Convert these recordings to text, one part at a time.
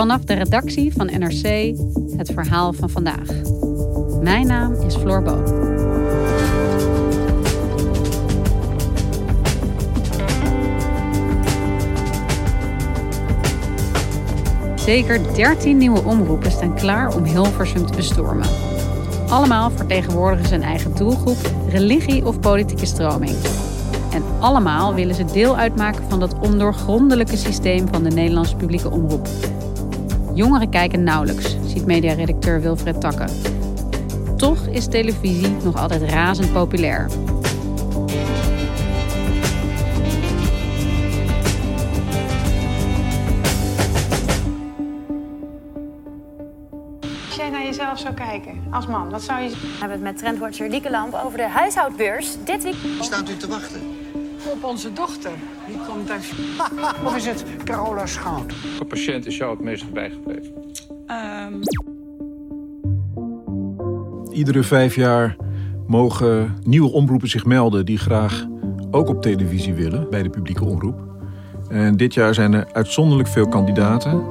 Vanaf de redactie van NRC het verhaal van vandaag. Mijn naam is Floor Boon. Zeker 13 nieuwe omroepen staan klaar om Hilversum te bestormen. Allemaal vertegenwoordigen ze een eigen doelgroep, religie of politieke stroming. En allemaal willen ze deel uitmaken van dat ondoorgrondelijke systeem van de Nederlandse publieke omroep. Jongeren kijken nauwelijks, ziet mediaredacteur Wilfred Takke. Toch is televisie nog altijd razend populair. Als jij naar jezelf zou kijken als man, wat zou je... We hebben het met trendwatcher Lieke Lamp over de huishoudbeurs. Dit week... Staat u te wachten? Op onze dochter. Die komt uit... of is het Carola Schout? Welke patiënt is jou het meest bijgebleven? Ehm, Iedere vijf jaar mogen nieuwe omroepen zich melden die graag ook op televisie willen bij de publieke omroep. En dit jaar zijn er uitzonderlijk veel kandidaten.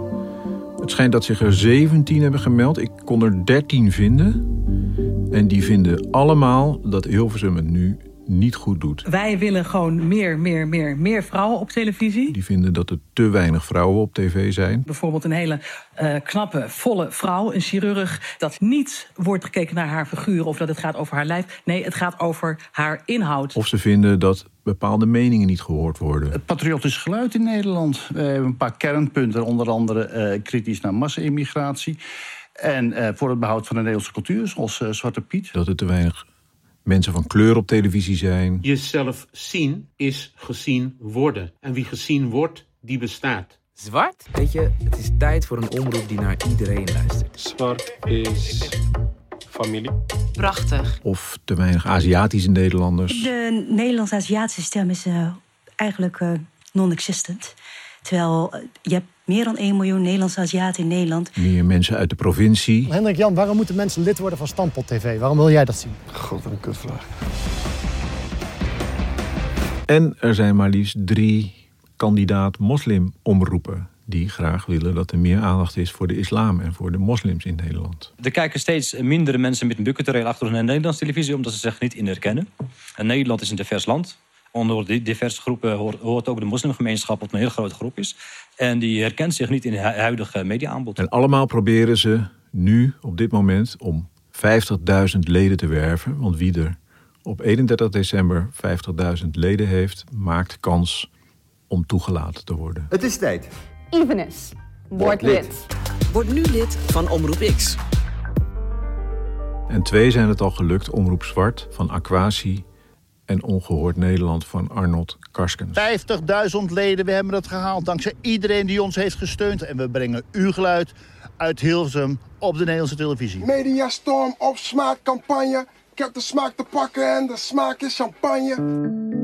Het schijnt dat zich er 17 hebben gemeld. Ik kon er 13 vinden. En die vinden allemaal dat Hilversum het nu niet goed doet. Wij willen gewoon meer, meer, meer, meer vrouwen op televisie. Die vinden dat er te weinig vrouwen op tv zijn. Bijvoorbeeld een hele eh, knappe, volle vrouw, een chirurg... dat niet wordt gekeken naar haar figuur of dat het gaat over haar lijf. Nee, het gaat over haar inhoud. Of ze vinden dat bepaalde meningen niet gehoord worden. Het patriotisch geluid in Nederland. We hebben een paar kernpunten, onder andere eh, kritisch naar massa-immigratie. En eh, voor het behoud van de Nederlandse cultuur, zoals eh, Zwarte Piet. Dat er te weinig mensen van kleur op televisie zijn. Jezelf zien is gezien worden. En wie gezien wordt, die bestaat. Zwart? Weet je, het is tijd voor een omroep die naar iedereen luistert. Zwart is familie. Prachtig. Of te weinig Aziatische Nederlanders. De Nederlands-Aziatische stem is eh, eigenlijk eh, non-existent. Terwijl eh, je hebt meer dan 1 miljoen Nederlands-Aziaten in Nederland. Meer mensen uit de provincie. Hendrik Jan, waarom moeten mensen lid worden van Standpot TV? Waarom wil jij dat zien? God, wat een kutvraag. En er zijn maar liefst drie kandidaat-moslim-omroepen die graag willen dat er meer aandacht is voor de islam en voor de moslims in Nederland. Er kijken steeds minder mensen met een bucultureel achtergrond naar Nederlandse televisie... omdat ze zich niet in herkennen. En Nederland is een divers land. Onder die diverse groepen hoort, hoort ook de moslimgemeenschap... wat een heel grote groep is. En die herkent zich niet in het huidige mediaaanbod. En allemaal proberen ze nu, op dit moment, om 50.000 leden te werven. Want wie er op 31 december 50.000 leden heeft... maakt kans om toegelaten te worden. Het is tijd. Evenes. Word lid. Word nu lid van Omroep X. En twee zijn het al gelukt. Omroep Zwart van Aquasi en Ongehoord Nederland van Arnold Karskens. 50.000 leden, we hebben het gehaald. Dankzij iedereen die ons heeft gesteund. En we brengen uw geluid uit Hilversum op de Nederlandse televisie. Mediastorm op smaakcampagne. Ik heb de smaak te pakken en de smaak is champagne.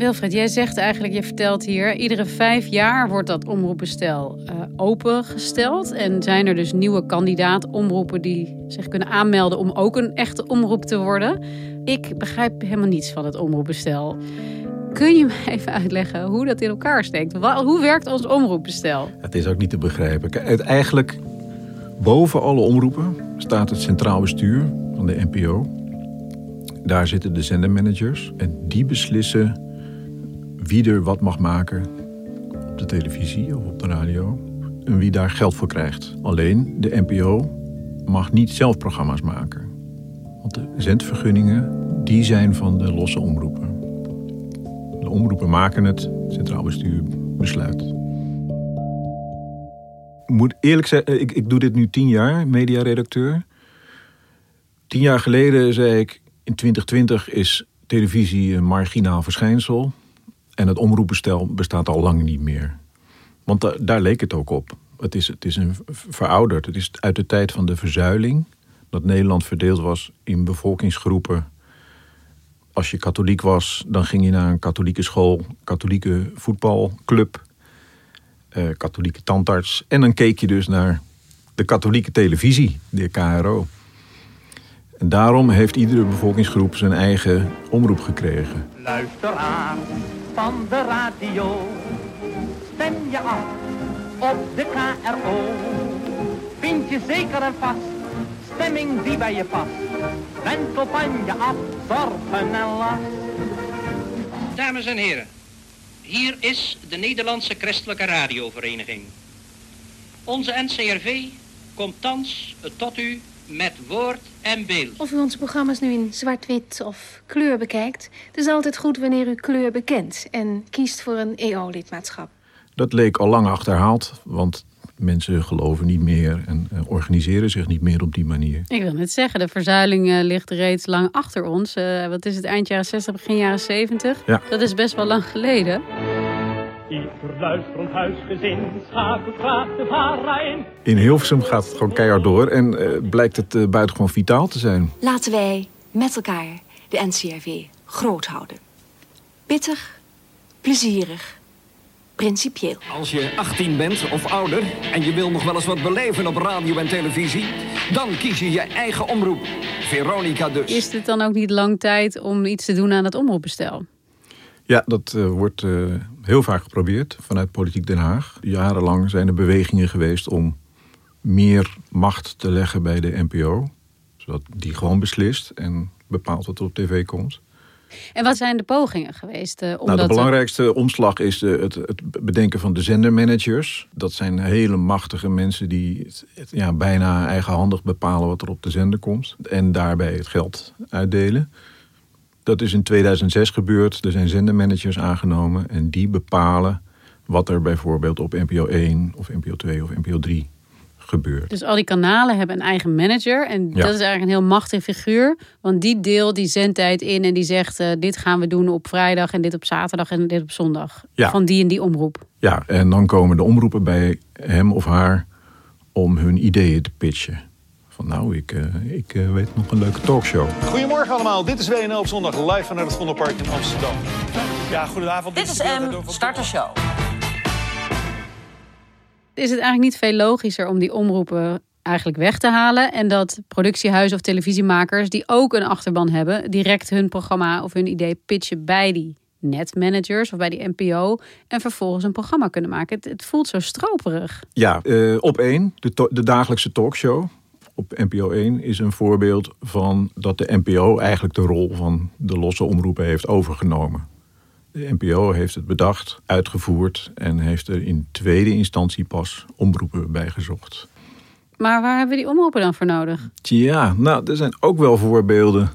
Wilfred, jij zegt eigenlijk, je vertelt hier, iedere vijf jaar wordt dat omroepenstel uh, opengesteld. En zijn er dus nieuwe kandidaat-omroepen die zich kunnen aanmelden om ook een echte omroep te worden. Ik begrijp helemaal niets van het omroepenstel. Kun je me even uitleggen hoe dat in elkaar steekt? Hoe werkt ons omroepenstel? Het is ook niet te begrijpen. Eigenlijk boven alle omroepen staat het centraal bestuur van de NPO. Daar zitten de zendermanagers en die beslissen wie er wat mag maken op de televisie of op de radio. En wie daar geld voor krijgt. Alleen de NPO mag niet zelf programma's maken. Want de zendvergunningen, die zijn van de losse omroepen. De omroepen maken het, het Centraal Bestuur besluit. Ik moet eerlijk zeggen, ik, ik doe dit nu tien jaar, mediaredacteur. Tien jaar geleden zei ik, in 2020 is televisie een marginaal verschijnsel. En het omroepenstel bestaat al lang niet meer. Want da- daar leek het ook op. Het is, het is een verouderd. Het is uit de tijd van de verzuiling. Dat Nederland verdeeld was in bevolkingsgroepen. Als je katholiek was, dan ging je naar een katholieke school, katholieke voetbalclub, eh, katholieke tandarts. En dan keek je dus naar de katholieke televisie, de KRO. En daarom heeft iedere bevolkingsgroep zijn eigen omroep gekregen. Luisteraar van de radio, stem je af op de KRO. Vind je zeker en vast, stemming die bij je past. Wend op aan je af, zorgen en last. Dames en heren, hier is de Nederlandse Christelijke Radiovereniging. Onze NCRV komt thans tot u met woord en beeld. Of u onze programma's nu in zwart-wit of kleur bekijkt, het is altijd goed wanneer u kleur bekent en kiest voor een EO-lidmaatschap. Dat leek al lang achterhaald, want mensen geloven niet meer en eh, organiseren zich niet meer op die manier. Ik wil net zeggen, de verzuiling eh, ligt reeds lang achter ons. Eh, wat is het, eind jaren 60, begin jaren 70? Ja. Dat is best wel lang geleden. Ieder luisterend huisgezin schakelt graag de vara in. In Hilversum gaat het gewoon keihard door en eh, blijkt het eh, buitengewoon vitaal te zijn. Laten wij met elkaar de NCRV groot houden. Pittig, plezierig, principieel. Als je 18 bent of ouder en je wil nog wel eens wat beleven op radio en televisie, dan kies je je eigen omroep. Veronica dus. Is dit dan ook niet lang tijd om iets te doen aan het omroepbestel? Ja, dat eh, wordt eh, heel vaak geprobeerd vanuit Politiek Den Haag. Jarenlang zijn er bewegingen geweest om meer macht te leggen bij de NPO. Zodat die gewoon beslist en bepaalt wat er op tv komt. En wat zijn de pogingen geweest? eh, om Nou, de te- belangrijkste omslag is de, het, het bedenken van de zendermanagers. Dat zijn hele machtige mensen die het, het, ja, bijna eigenhandig bepalen wat er op de zender komt. En daarbij het geld uitdelen. Dat is in 2006 gebeurd. Er zijn zendermanagers aangenomen en die bepalen wat er bijvoorbeeld op NPO 1 of NPO 2 of NPO 3 gebeurt. Dus al die kanalen hebben een eigen manager. En Ja. dat is eigenlijk een heel machtig figuur. Want die deelt die zendtijd in en die zegt... eh, dit gaan we doen op vrijdag en dit op zaterdag en dit op zondag. Ja. Van die en die omroep. Ja, en dan komen de omroepen bij hem of haar om hun ideeën te pitchen. Van nou, ik, eh, ik eh, weet nog een leuke talkshow. Goedemorgen allemaal, dit is WNL op zondag live vanuit het Vondelpark in Amsterdam. Ja, goedenavond. Dit is M, start de show. Is het eigenlijk niet veel logischer om die omroepen eigenlijk weg te halen... en dat productiehuizen of televisiemakers die ook een achterban hebben... direct hun programma of hun idee pitchen bij die netmanagers of bij die NPO... en vervolgens een programma kunnen maken. Het, het voelt zo stroperig. Ja, eh, op één, de dagelijkse talkshow op NPO 1 is een voorbeeld van dat de NPO eigenlijk de rol van de losse omroepen heeft overgenomen. De NPO heeft het bedacht, uitgevoerd en heeft er in tweede instantie pas omroepen bij gezocht. Maar waar hebben we die omroepen dan voor nodig? Ja, nou, er zijn ook wel voorbeelden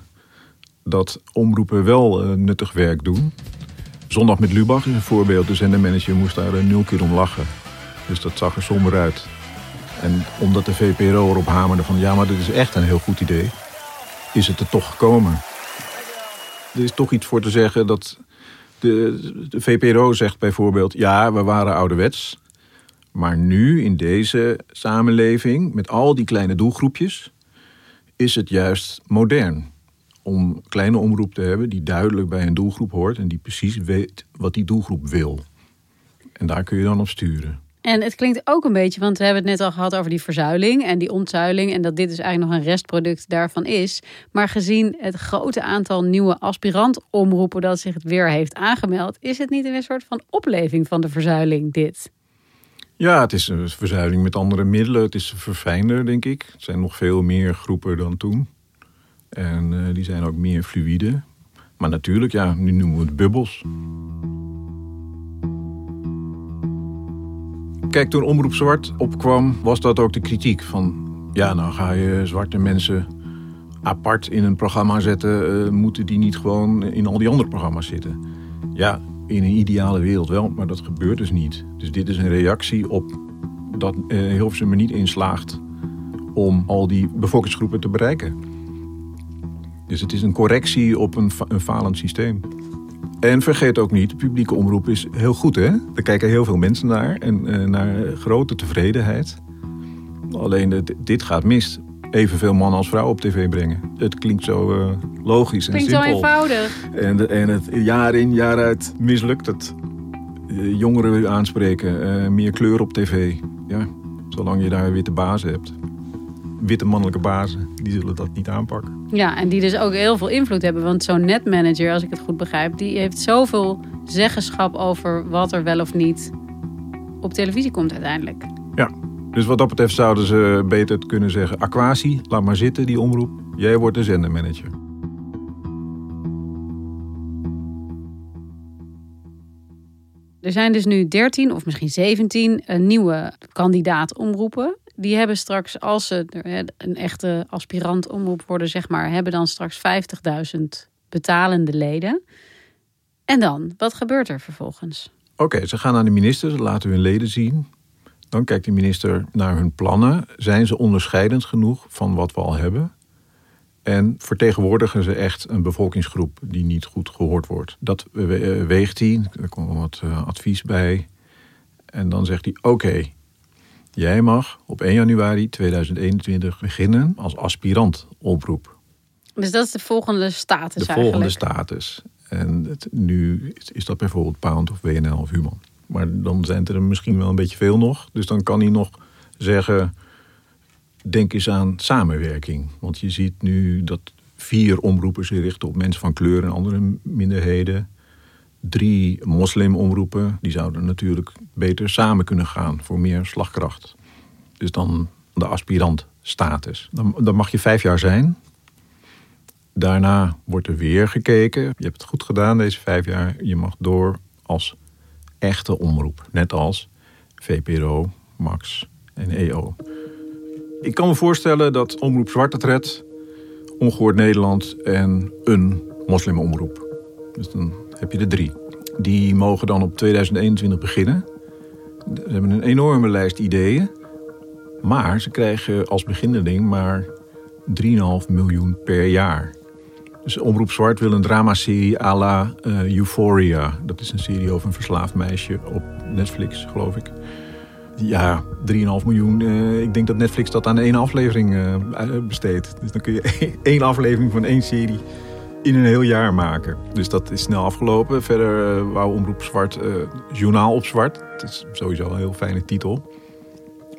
dat omroepen wel eh, nuttig werk doen. Zondag met Lubach is een voorbeeld. De zendermanager moest daar eh, nul keer om lachen. Dus dat zag er somber uit. En omdat de VPRO erop hamerde van ja, maar dit is echt een heel goed idee, is het er toch gekomen. Er is toch iets voor te zeggen dat de, de VPRO zegt bijvoorbeeld ja, we waren ouderwets. Maar nu in deze samenleving, met al die kleine doelgroepjes, is het juist modern. Om kleine omroep te hebben die duidelijk bij een doelgroep hoort en die precies weet wat die doelgroep wil. En daar kun je dan op sturen. En het klinkt ook een beetje, want we hebben het net al gehad over die verzuiling en die ontzuiling. En dat dit dus eigenlijk nog een restproduct daarvan is. Maar gezien het grote aantal nieuwe aspirant-omroepen dat zich het weer heeft aangemeld, is het niet een soort van opleving van de verzuiling, dit? Ja, het is een verzuiling met andere middelen. Het is verfijnder, denk ik. Het zijn nog veel meer groepen dan toen. En eh, die zijn ook meer fluïde. Maar natuurlijk, ja, nu noemen we het bubbels. Kijk, toen Omroep Zwart opkwam, was dat ook de kritiek. Van, ja, nou ga je zwarte mensen apart in een programma zetten. eh, moeten die niet gewoon in al die andere programma's zitten? Ja, in een ideale wereld wel, maar dat gebeurt dus niet. Dus dit is een reactie op dat eh, Hilversum er niet in slaagt om al die bevolkingsgroepen te bereiken. Dus het is een correctie op een, een falend systeem. En vergeet ook niet, de publieke omroep is heel goed, hè? Er kijken heel veel mensen naar en eh, naar grote tevredenheid. Alleen het- dit gaat mis. Evenveel mannen als vrouwen op tv brengen. Het klinkt zo eh, logisch en Klinkt zo simpel. eenvoudig. En, de- en het jaar in, jaar uit mislukt het. Eh, jongeren aanspreken, eh, meer kleur op tv. Ja, zolang je daar witte bazen hebt. Witte mannelijke bazen, die zullen dat niet aanpakken. Ja, en die dus ook heel veel invloed hebben. Want zo'n netmanager, als ik het goed begrijp, die heeft zoveel zeggenschap over wat er wel of niet op televisie komt uiteindelijk. Ja, dus wat dat betreft zouden ze beter kunnen zeggen... Aquasi, laat maar zitten, die omroep. Jij wordt de zendermanager. Er zijn dus nu 13 of misschien 17 eh, nieuwe kandidaat-omroepen. Die hebben straks, als ze een echte aspirant-omroep worden, zeg maar, hebben dan straks 50.000 betalende leden. En dan, wat gebeurt er vervolgens? Oké, ze gaan naar de minister, ze laten hun leden zien. Dan kijkt de minister naar hun plannen. Zijn ze onderscheidend genoeg van wat we al hebben? En vertegenwoordigen ze echt een bevolkingsgroep die niet goed gehoord wordt? Dat eh, weegt hij, er komt wat eh, advies bij. En dan zegt hij, oké, jij mag op 1 januari 2021 beginnen als aspirant omroep. Dus dat is de volgende status De eigenlijk. volgende status. En het, nu is- is dat bijvoorbeeld Pound of WNL of Human. Maar dan zijn er misschien wel een beetje veel nog. Dus dan kan hij nog zeggen... denk eens aan samenwerking. Want je ziet nu dat vier omroepen zich richten op mensen van kleur en andere minderheden. Drie moslimomroepen, die zouden natuurlijk beter samen kunnen gaan voor meer slagkracht. Dus dan de aspirantstatus. Dan, dan mag je vijf jaar zijn. Daarna wordt er weer gekeken. Je hebt het goed gedaan deze vijf jaar. Je mag door als echte omroep. Net als VPRO, Max en EO. Ik kan me voorstellen dat Omroep Zwarte het redt, Ongehoord Nederland en een moslimomroep. Dus dan heb je er drie. Die mogen dan op 2021 beginnen. Ze hebben een enorme lijst ideeën. Maar ze krijgen als beginneling maar 3,5 miljoen per jaar. Dus Omroep Zwart wil een dramaserie à la eh, Euphoria. Dat is een serie over een verslaafd meisje op Netflix, geloof ik. Ja, 3,5 miljoen. eh, ik denk dat Netflix dat aan één aflevering eh, besteedt. Dus dan kun je één aflevering van één serie in een heel jaar maken. Dus dat is snel afgelopen. Verder uh, wou Omroep Zwart uh, Journaal op Zwart. Het is sowieso een heel fijne titel.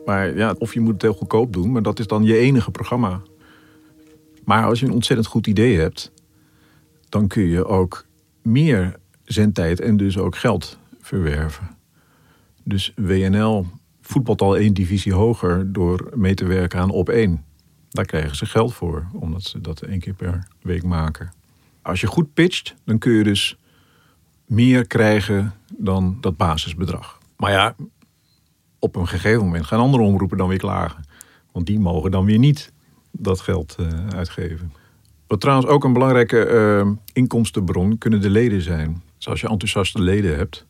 Maar ja, of je moet het heel goedkoop doen, maar dat is dan je enige programma. Maar als je een ontzettend goed idee hebt, dan kun je ook meer zendtijd en dus ook geld verwerven. Dus WNL voetbalt al één divisie hoger door mee te werken aan op één. Daar krijgen ze geld voor, omdat ze dat één keer per week maken. Als je goed pitcht, dan kun je dus meer krijgen dan dat basisbedrag. Maar ja, op een gegeven moment gaan andere omroepen dan weer klagen. Want die mogen dan weer niet dat geld uh, uitgeven. Wat trouwens ook een belangrijke uh, inkomstenbron kunnen de leden zijn. Dus als je enthousiaste leden hebt,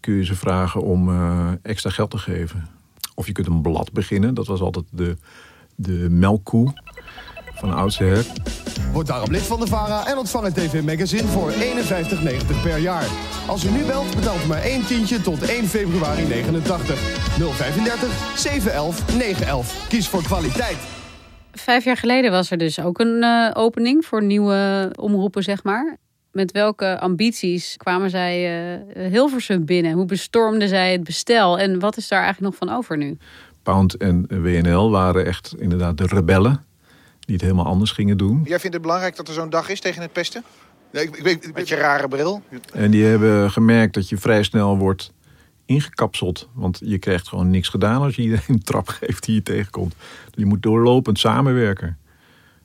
kun je ze vragen om uh, extra geld te geven. Of je kunt een blad beginnen. Dat was altijd de, de melkkoe van oudsher. Word daarom lid van de VARA en ontvang een tv-magazine voor 51,90 per jaar. Als u nu belt, betaalt u maar één tientje tot 1 februari 89. 035 711 911. Kies voor kwaliteit. Vijf jaar geleden was er dus ook een uh, opening voor nieuwe omroepen, zeg maar. Met welke ambities kwamen zij uh, Hilversum binnen? Hoe bestormden zij het bestel? En wat is daar eigenlijk nog van over nu? Pound en WNL waren echt inderdaad de rebellen die het helemaal anders gingen doen. Jij vindt het belangrijk dat er zo'n dag is tegen het pesten? Nee, ik, ik, ik, Met je rare bril. En die hebben gemerkt dat je vrij snel wordt ingekapseld. Want je krijgt gewoon niks gedaan als je iedereen een trap geeft die je tegenkomt. Je moet doorlopend samenwerken.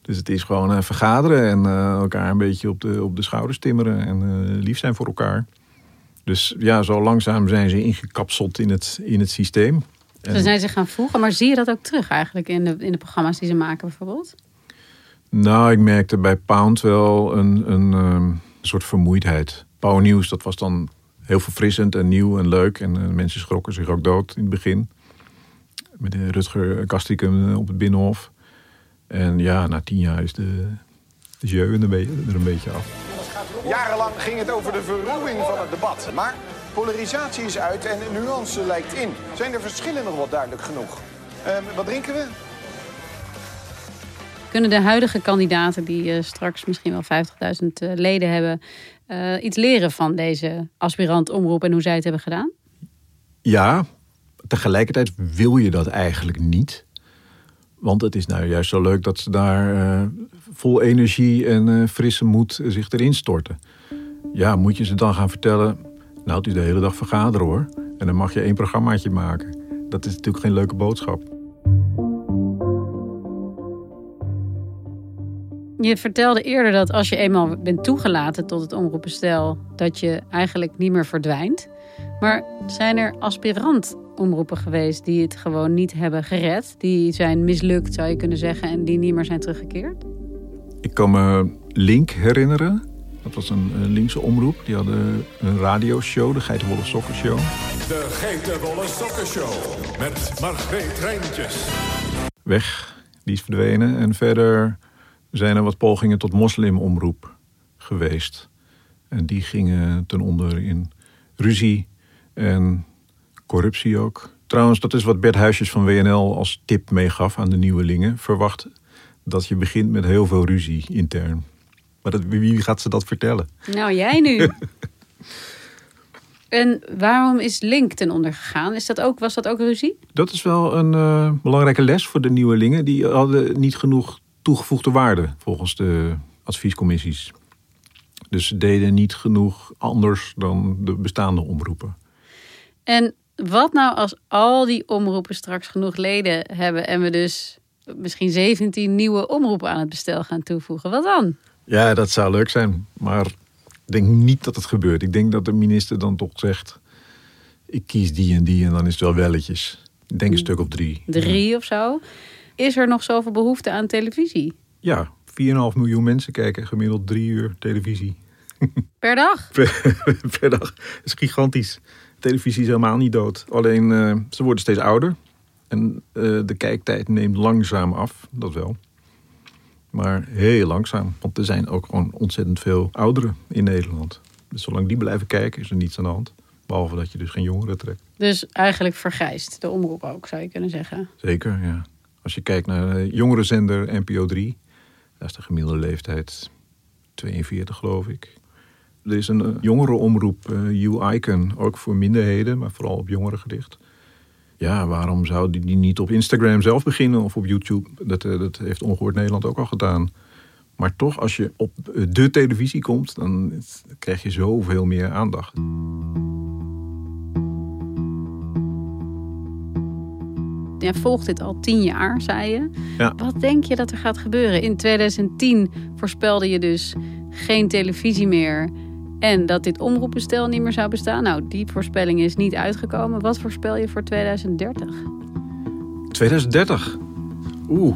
Dus het is gewoon uh, vergaderen en uh, elkaar een beetje op de, op de schouders timmeren en uh, lief zijn voor elkaar. Dus ja, zo langzaam zijn ze ingekapseld in het, in het systeem. Ze zijn zich gaan voegen, maar zie je dat ook terug eigenlijk in de, in de programma's die ze maken bijvoorbeeld? Nou, ik merkte bij Pound wel een, een, um, soort vermoeidheid. Power News, dat was dan heel verfrissend en nieuw en leuk. En uh, mensen schrokken zich ook dood in het begin. Met de Rutger Kastrikum op het Binnenhof. En ja, na tien jaar is de, de jeu er een beetje af. Jarenlang ging het over de verruwing van het debat. Maar polarisatie is uit en nuance lijkt in. Zijn de verschillen nog wel duidelijk genoeg? Uh, wat drinken we? Kunnen de huidige kandidaten, die uh, straks misschien wel 50.000 uh, leden hebben, uh, iets leren van deze aspirant omroep en hoe zij het hebben gedaan? Ja, tegelijkertijd wil je dat eigenlijk niet. Want het is nou juist zo leuk dat ze daar vol energie en frisse moed zich erin storten. Ja, moet je ze dan gaan vertellen, nou het is de hele dag vergaderen hoor. En dan mag je één programmaatje maken. Dat is natuurlijk geen leuke boodschap. Je vertelde eerder dat als je eenmaal bent toegelaten tot het omroepenstel, dat je eigenlijk niet meer verdwijnt. Maar zijn er aspirant omroepen geweest die het gewoon niet hebben gered? Die zijn mislukt, zou je kunnen zeggen, en die niet meer zijn teruggekeerd? Ik kan me Link herinneren. Dat was een, een linkse omroep. Die hadden een radioshow, de Geitenwolle Sokkenshow. De Geitenwolle Sokkenshow met Margreet Rijntjes. Weg, die is verdwenen. En verder zijn er wat pogingen tot moslimomroep geweest. En die gingen ten onder in ruzie en corruptie ook. Trouwens, dat is wat Bert Huisjes van WNL als tip meegaf aan de nieuwelingen. Verwacht dat je begint met heel veel ruzie intern. Maar dat, wie gaat ze dat vertellen? Nou, jij nu. en waarom is Link ten onder gegaan? Is dat ook, was dat ook ruzie? Dat is wel een uh, belangrijke les voor de nieuwelingen. Die hadden niet genoeg toegevoegde waarde volgens de adviescommissies. Dus ze deden niet genoeg anders dan de bestaande omroepen. En wat nou als al die omroepen straks genoeg leden hebben en we dus misschien 17 nieuwe omroepen aan het bestel gaan toevoegen? Wat dan? Ja, dat zou leuk zijn. Maar ik denk niet dat het gebeurt. Ik denk dat de minister dan toch zegt: ik kies die en die en dan is het wel welletjes. Ik denk een stuk of drie. Drie ja. of zo. Is er nog zoveel behoefte aan televisie? Ja, 4,5 miljoen mensen kijken gemiddeld drie uur televisie. Per dag? Per, per dag. Dat is gigantisch. Televisie is helemaal niet dood. Alleen uh, ze worden steeds ouder. En uh, de kijktijd neemt langzaam af, dat wel. Maar heel langzaam. Want er zijn ook gewoon ontzettend veel ouderen in Nederland. Dus zolang die blijven kijken, is er niets aan de hand. Behalve dat je dus geen jongeren trekt. Dus eigenlijk vergrijst de omroep ook, zou je kunnen zeggen. Zeker, ja. Als je kijkt naar de jongerenzender NPO 3, daar is de gemiddelde leeftijd 42, geloof ik. Er is een uh, jongerenomroep, uh, U-Icon, ook voor minderheden, maar vooral op jongeren gericht. Ja, waarom zou die, die niet op Instagram zelf beginnen of op YouTube? Dat, uh, dat heeft Ongehoord Nederland ook al gedaan. Maar toch, als je op de televisie komt, dan krijg je zoveel meer aandacht. Jij volgt dit al tien jaar, zei je. Ja. Wat denk je dat er gaat gebeuren? In 2010 voorspelde je dus geen televisie meer. En dat dit omroepenstel niet meer zou bestaan. Nou, die voorspelling is niet uitgekomen. Wat voorspel je voor 2030? 2030? Oeh.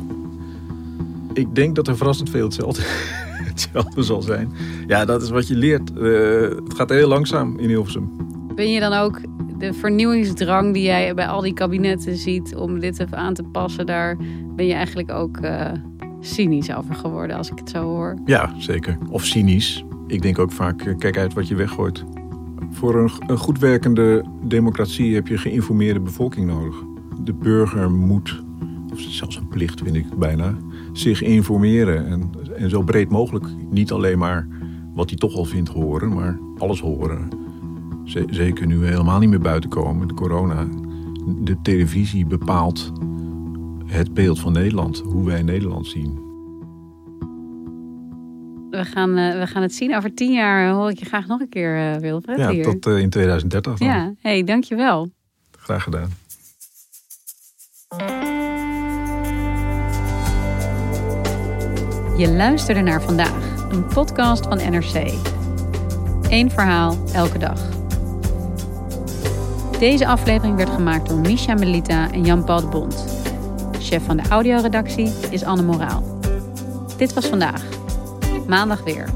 Ik denk dat er verrassend veel hetzelfde, hetzelfde zal zijn. Ja, dat is wat je leert. Uh, het gaat heel langzaam in Hilversum. Ben je dan ook de vernieuwingsdrang die jij bij al die kabinetten ziet om dit even aan te passen, daar ben je eigenlijk ook uh, cynisch over geworden, als ik het zo hoor. Ja, zeker. Of cynisch. Ik denk ook vaak, uh, kijk uit wat je weggooit. Voor een, een goed werkende democratie heb je geïnformeerde bevolking nodig. De burger moet, of zelfs een plicht vind ik bijna, zich informeren. En, en zo breed mogelijk. Niet alleen maar wat hij toch al vindt horen, maar alles horen. Zeker nu we helemaal niet meer buiten komen, de corona. De televisie bepaalt het beeld van Nederland, hoe wij Nederland zien. We gaan, uh, we gaan het zien. Over tien jaar hoor ik je graag nog een keer, uh, Wilfred. Ja, hier. tot uh, in 2030 dan. Ja, hey, dankjewel. Graag gedaan. Je luisterde naar vandaag, een podcast van NRC. Eén verhaal elke dag. Deze aflevering werd gemaakt door Misha Melita en Jan-Paul de Bond. Chef van de audioredactie is Anne Moraal. Dit was vandaag. Maandag weer.